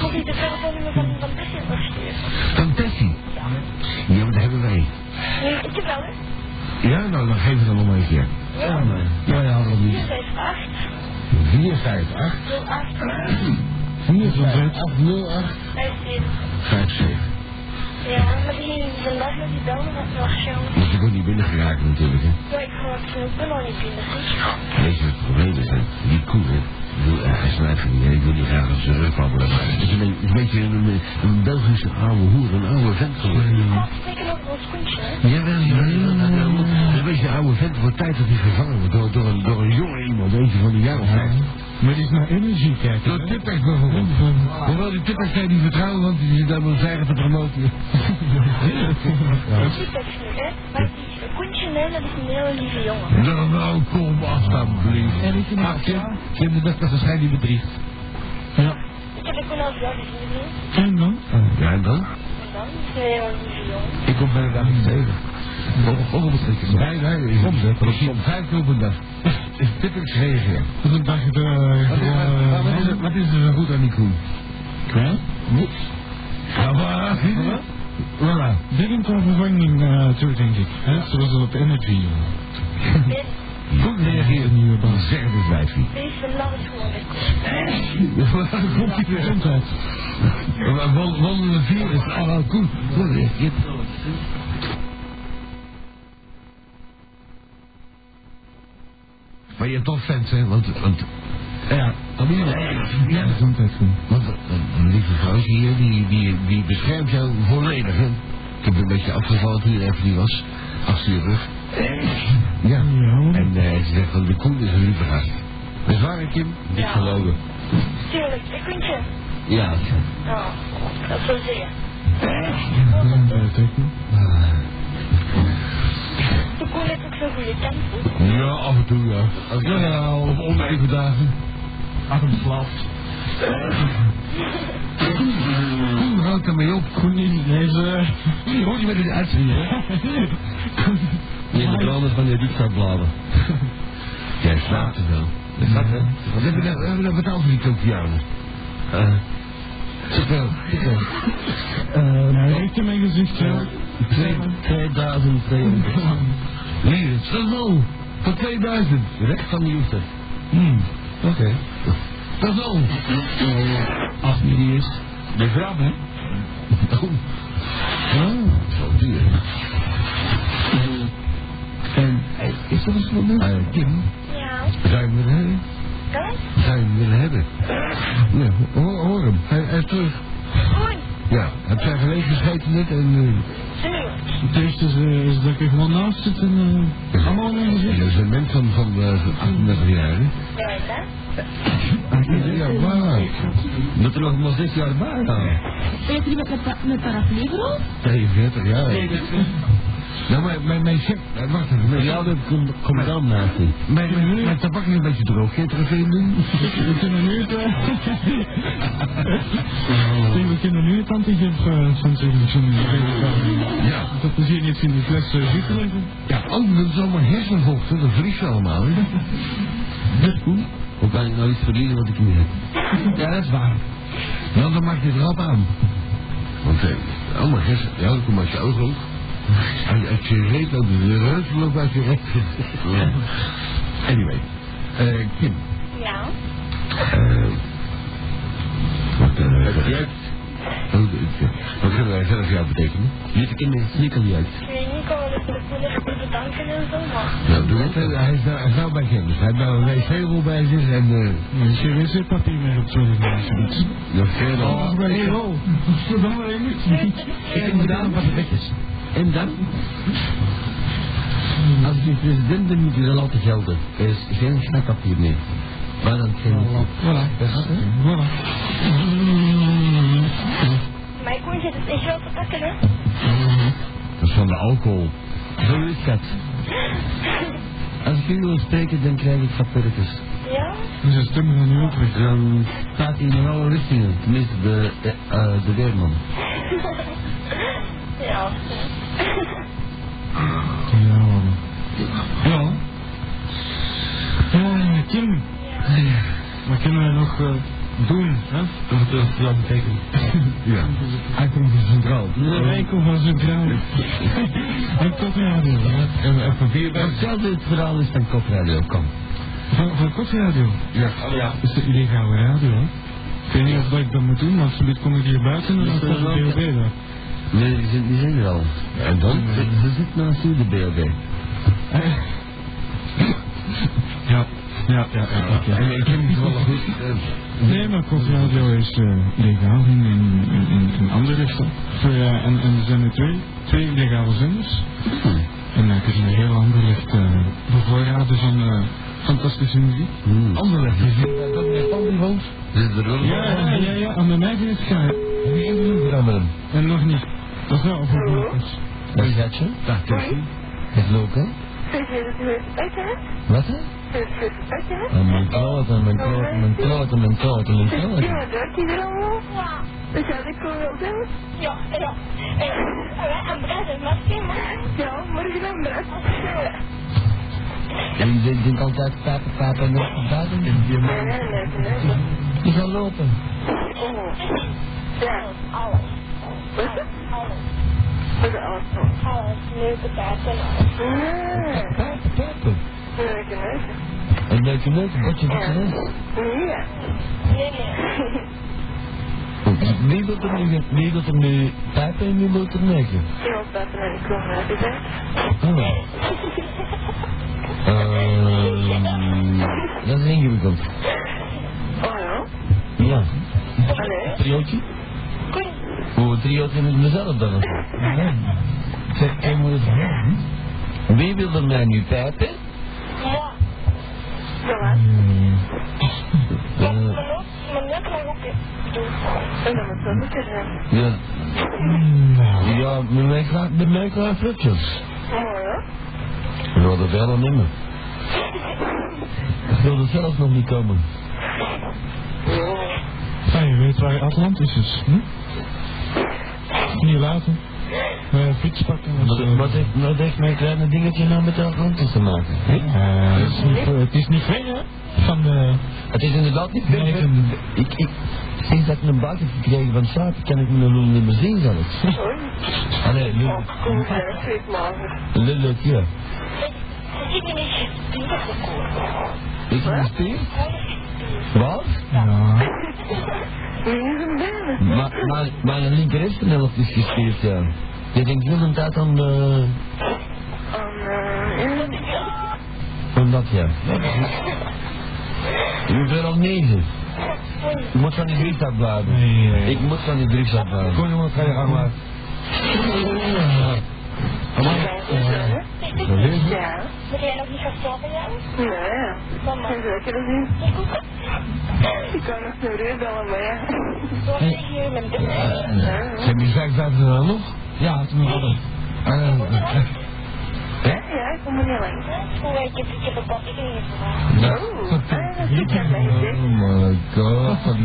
Had hij de telefoonnummer van Van Tessie gestuurd? Van Tessie? Ja. Ja, maar dat hebben wij. Nee, ik heb wel, hè? Ja, nou, dan geef het dan nog maar een keer. Ja, maar. Ja, ja, dan niet. 458. 458. 08. 458. 08. 57. 57. Ja, maar die vandaag met die bellen dat nog zo. Maar ze wordt niet binnengeraakt natuurlijk, hè. Ja, ik ga het snoepen nog niet binnen. Weet je wat het probleem is? hè? Die koe, hè. Ik wil ergens van niet, hè. ik wil niet graag als ze rugbabbelen, maar het is een, beetje- een beetje een, een Belgische oude hoer, een oude vent geworden. Hè? Jawel, jawel, jawel. Een beetje een oude vent, wordt tijd dat hij vervangen wordt door, door, een, door een jonge iemand, weet je, van een jaar of vijf. Maar die is naar energie kijken. Door Tippex bijvoorbeeld. Hoewel die Tippex kan je niet vertrouwen, want die zit daar met zijn eigen te promoten. Dat is niet, hè? Maar die koentje, dat is een hele lieve jongen. Nou, nou, kom alsjeblieft. En ik Ah, Kim, Kim, dat waarschijnlijk niet bedriegt. Ja. Ik heb ook al veel gezien, En dan? Ja, en dan? En dan is een hele lieve jongen. Ik kom bij de dag niet tegen. Nee, nee, soms hè. Soms vijf keer op een dag. Is. Dus ik dacht, eh, Wat is, wat, er, wat is er zo goed aan die koe? kwijt. Ja, maar... Voilà. Drinkervervanging uh, toe, denk ik. Hè? Zoals op energy. Dit, Goed reageren, nieuwe baas. Zeg het wijfie. deze is gewoon lekker. Komt weer. Gezondheid. Wandelen vier is allemaal koe. Goed reageert. Maar je hebt toch fans, hè? Want, want ja, dan moet je ja, Gezondheid doen. Want een, een lieve vrouwtje hier, die, die, die beschermt jou volledig, hè? Ik heb een beetje afgevallen toen je even niet was. Achter je rug. Ja. Ja. En eh, ze zegt van de koe is een lieve gast. Dat is waar, Kim? Niet Ja. geloven. Tuurlijk, een koentje. Ja. Oh, dat wil zeggen. Gezondheid, denk Ja, af en toe, ja. Ja, op oneven dagen. Arm slaapt. Koe houdt ermee op. Niet, deze... Hoor je met het uitzien, hè? Nee, de branden van die rietzaakbladen. Jij slaapt wel. Dat gaat, hè? Wat hebben we nou- nou betaald voor die Tokianen? Uh, Zoveel. Zoveel. Eh, hij heeft in mijn gezicht, ja. 2200. Hier, zoveel. Voor 2000. Recht van de Joester. Hmm. Oké. Dat is al. Als die die is. De grap, hè? Oh. Oh, zo duur. En, hey, is dat een moment? Uh, Kim, Ja, zou je hem willen hebben? Zou je hem willen hebben? Ja, hoor, hoor hem. Hij, hij is terug. Goed, Ja, heb jij gelegen gescheten net en... Uh. Het eerste is, eh, is dat ik er gewoon naast zit en eh, allemaal in mijn dat gezicht. is een mens van, van uh, 38 jaar, hè? Ja? Ja, waar? Dat er nog maar zes jaar bij gaan. Weet je met de, paraplu vooral? 42 jaar. Nou, mijn, mijn, mijn eh, Wacht even. Mijn, Ja, dat komt kom dan naast die. mijn, mijn, mijn tabak is een beetje droog. Geen doen? We kunnen nu het... eh, denk, we kunnen nu het eh, van Ja. Dat is hier niet in de fles uh, zitten liggen. Ja, oh, dat is allemaal hersenvochten. Dat vliegt allemaal? Hoe kan ik nou iets verliezen wat ik niet heb? Ja, dat is waar. Nou, dan maak je het rap aan. Want, eh, allemaal hersen... Ja, dan kom als je ook. Als je, reet, dan de reus loopt uit je recht. Ja. Anyway. eh Kim. Ja. eh wat, eh, Het oh, eh, wat kunnen wij zelf jou betekenen? Niet de kinderen snikkel juist. Ik weet niet, ik kan wel de goed bedanken en zo, maar... Nou, doe het. Hij is nou, hij is nou bij kennis. Hij heeft nou een wc-rol bij zich en... eh Er is geen wc-papier meer op zo'n alsjeblieft. nog verder. Oh, nee, oh. Verdomme, ik moet Ik heb gedaan wat de wetjes. En dan? Als ik president ben, moet je dat laten gelden. Er is geen snakpapier meer. Maar dan geen... Voilà. Dat hè? Voilà. Mijn koen zit het echt wel te pakken, hè? Dat is van de alcohol. Zo is dat. Als ik u wil spreken, dan krijg ik papiertjes. Ja? Zijn stemmen gaan nu ook weg. Dan staat hij in alle richtingen. Tenminste, de, de, eh, de weerman. Ja. Ja, man. Ja. Eh, Kim, Ja. we kunnen nog... eh, doen, hè? Wat dat, dat betekent. Ja. Hij komt van Centraal. Nee, ik kom van Centraal. En Kopradio, hè? En even vier bij. Vertel dit verhaal eens van Kopradio, kom. Van, van Kopradio. Ja. Ja. Dat is de illegale radio, hè? Ik weet niet of dat ik dat moet doen, maar absoluut kom ik hier buiten en dan komt de BOB daar. Nee, die zijn, die zijn er al. En dan? Ze, ze zit naast u, de BLB. Ja, ja, ja, ja. ja. En ik ken hem wel goed. eh, Nee, maar Kopradio is eh, legaal in, in, in, in Anderlecht. Voor, eh, en, en er zijn er twee, twee illegale zenders. En dan kun je heel Anderlecht uh, bevoorraden van eh, fantastische muziek. Hmm. Anderlecht, je ziet dat dat Andy woont. Zit er wel Ja, ja, ja, ja, aan de mij is het. Heb interview gedaan met hem? En nog niet. Dat is wel overbodig. Wat is dat, je? Dag, Tessie. Het loopt, hè? Je dat je? Wat, hè? Je? En mijn kloten, mijn kloten, mijn kloten, mijn kloten, mijn Ja, kloten. maar werkt hij er allemaal? Ja. Dus ja, ik wel doen? Ja, ja. En Andrés is masker, maar... Ja, morgen Andrés. En je denkt altijd papa, papa, en nog buiten. Nee, nee, nee, nee. Je gaat lopen. Oh. Ja. Alles. Is alles? Alles. Leuke en papa. Leuke neuzen. Een leuke leuk, wat je wat je is. Nee. Nee, nee. Wie wil er nu, wie wil er nu pijpen en wie wil er negen? Iemand buiten naar de klok naar gezegd. Oh. Ehm, dat is ingewikkeld. Oh ja? Ja. Allee. Triootje? Hoe triootje met mezelf dan? Nee. Zeg, ik moet het zeggen. Wie wil er mij nu pijpen? Ja. Ja, zijn. ja. Nou, Ja, met mij graag, met mij graag flutjes. Oh ja? Ik er verder niet meer. Ik wil er zelf nog niet komen. ja, je weet waar Atlantis is, hm? Niet laten. Uh, fiets pakken en Wat, zo. wat, heeft, wat heeft mijn kleine dingetje nou met de Atlantis te maken? hè? Eh, het, is niet, het is niet ver, hè? Van de... Het is inderdaad niet ver. een- Ik, ik, sinds dat ik een buik heb gekregen van slapen, kan ik me een lul niet meer zien zelfs. Allee, lul, Oh, kom maar. lullig, ja. Ik ben niet gespierd gekomen. Is het een spier? Wat? Ja. Is. Maar, maar, maar een linker hersenhelft is gespierd, ja. Je denkt heel een tijd aan de... Eh, aan dat, ja. Ik ben al negen. Ik moet van die drugs afbladen. Ik moet van die drugs afbladen. Kom jongens, ga je gang maar. Jij nog niet Jan? Nee, Mama. zeker niet. Ik kan nog bellen, maar ja. Zo lig je met de Zijn die vijf vijftig dan nog? Ja, het moet wel. Ja, ja, ik kom er niet lang. Hoe weet je, ik heb een ah, goed aan mij gezegd. Oh my god.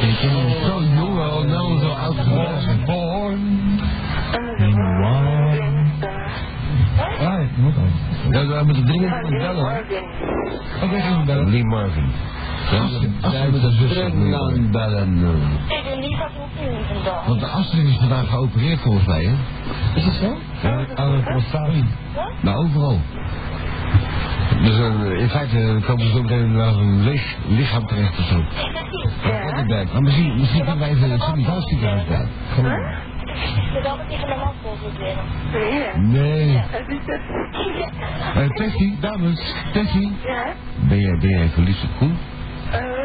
Ik ben zo jong al, nou zo oud geworden. Born. Ah, ik moet al. Ja, we moeten dringend bellen. Oké, gaan we bellen. Lee Marvin. Ja, wij moeten dringend aan bellen. Ik niet vandaag. Want de Astrid is vandaag geopereerd volgens mij, hè? Is het zo? Ja, aan de prostaat. Wat? Nou, overal. Dus eh, in feite komen ze zo meteen naar een leeg lichaam terecht of zo. Ja. Maar misschien, misschien kunnen wij even een sollicitatieziekenhuis bellen. Huh? Ik moet altijd tegen mijn man leren. Nee. Nee. Het is het. Eh Tessie, dames. Tessie. Ja. Ben jij, ben jij verliefd op Koen? Eh.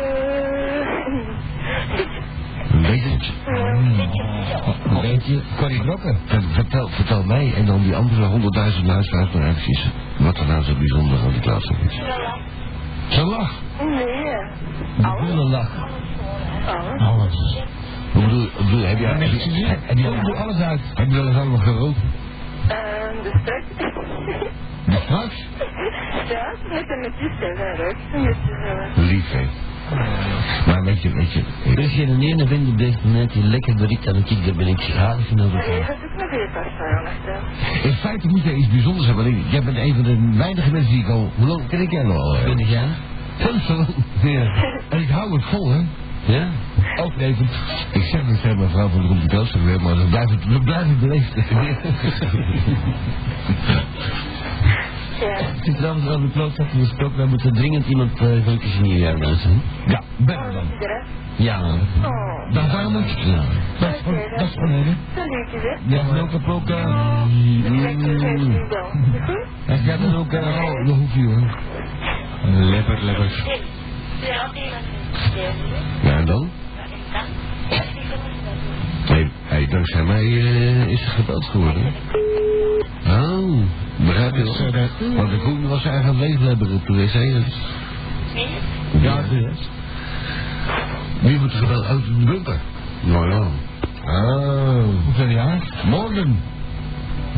Een beetje. Een beetje. Corrie Brokken. Vertel, vertel mij en dan die andere honderdduizend luisteraars maar eventjes wat er nou zo bijzonder aan die klaassen is. Zijn lach. Nee. De hele lach. Alles. Alles. Hoe bedoel, bedoel heb je, heb je, gezien? heb, heb je, Doe alles uit. heb je wel eens allemaal gerookt? Ehm, de stuk. De straks? Ja, met een. Een beetje zo. Lief, hè. Maar weet je, weet je, Er is geen ene vindt op deze net die lekker bericht en ik, daar ben ik harig van Nee, overtuigd. dat is nog weer pas in feite moet er iets bijzonders hebben. want ik- Jij bent een van de weinige mensen die ik al... Hoe lang ken ik jij nou al? Ben jij? Heel zo. Ja. En ik hou het vol, hè. Ja? Overlevend. Ik zeg niet tegen mijn vrouw van de komt de maar we blijven, we blijven beleefd. Ja. Het is trouwens wel de klootzak gesproken. We moeten dringend iemand uh, gelukkig nieuwjaar wensen. Ja, ben dan. Ja. Oh. Dan gaan we het. Ja. Dat is van, dat is van hè. Ja, en ook geef nu wel. Goed? En gaat dan ook, eh, oh, nog hoeveel hoor. Lepper. Hey, ja, sterren. Ja, en dan? Dan? Die dat. Nee, hey, dankzij mij uh, is het gebeld geworden. Oh, begrijp je wel? Want de Koen was eigenlijk een leeglebber op de wc. dus- Nee? Ja, het is. Wie moet er gebeld uit de bunker? Nou ja. Oh. Hoeveel jaar? Morgen.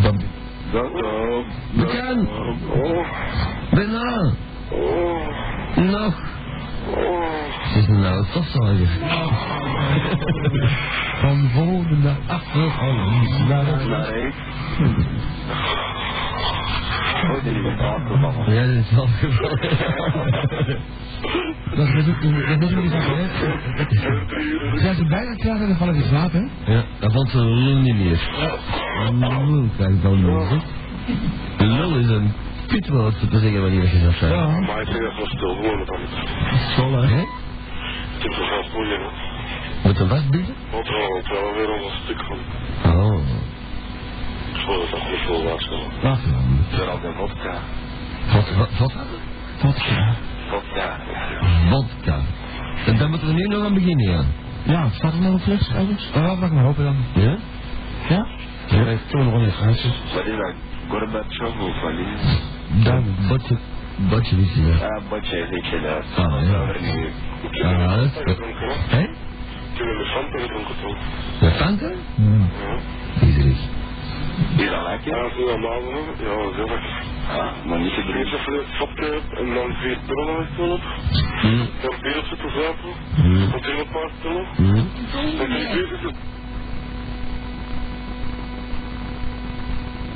Dan, Bekend. Bijna. Nou. Het is nou het vasthouden. van volgende naar achter. Oh, naar. Oh, afgevallen. Ja, dat is wel gevallen. Dat is ook dat is ook niet van hè? Zijn ze bijna klaar en dan vallen ze slaap, hè? Ja, dat valt ze lul niet meer. Lul krijg ik dan nog. hè. Lul is een kutwoord te zeggen wanneer je dat zegt. Ja. Maar ik vind dat wel stil gewoon dan. School, hè? Hè? Het is wel moeilijk, hè. Met een wasbieden? Want wel, het wel weer al een stuk van. Oh. Ik voel het toch niet veel waarschuwen. Wacht dan. Het is altijd vodka. Wat, wat, wat? Vodka. Vodka. Vodka. En dan moeten we nu nog aan beginnen, ja. Ja, staat er nog een fles ergens? Oh, laat maar hopen dan. Ja? Ja? Ja, ik toch nog even gaatjes. Wat is dat? Gorbachev of wat. Ja, Botje, weet je Ah, ja. Ah, goed. Hè? Ik heb een elefanten gedronken toen. De Fanta? Hmm. Ja. Iedereen. Is dat lekker? Ja, dat is normaal, hè. Ja, dat is heel lekker. Ja, maar niet je het vodka hebt en dan vier pillen. Hm. Dan bier op zitten zuipen. Dan drie een paar pillen. Dan drie bier zitten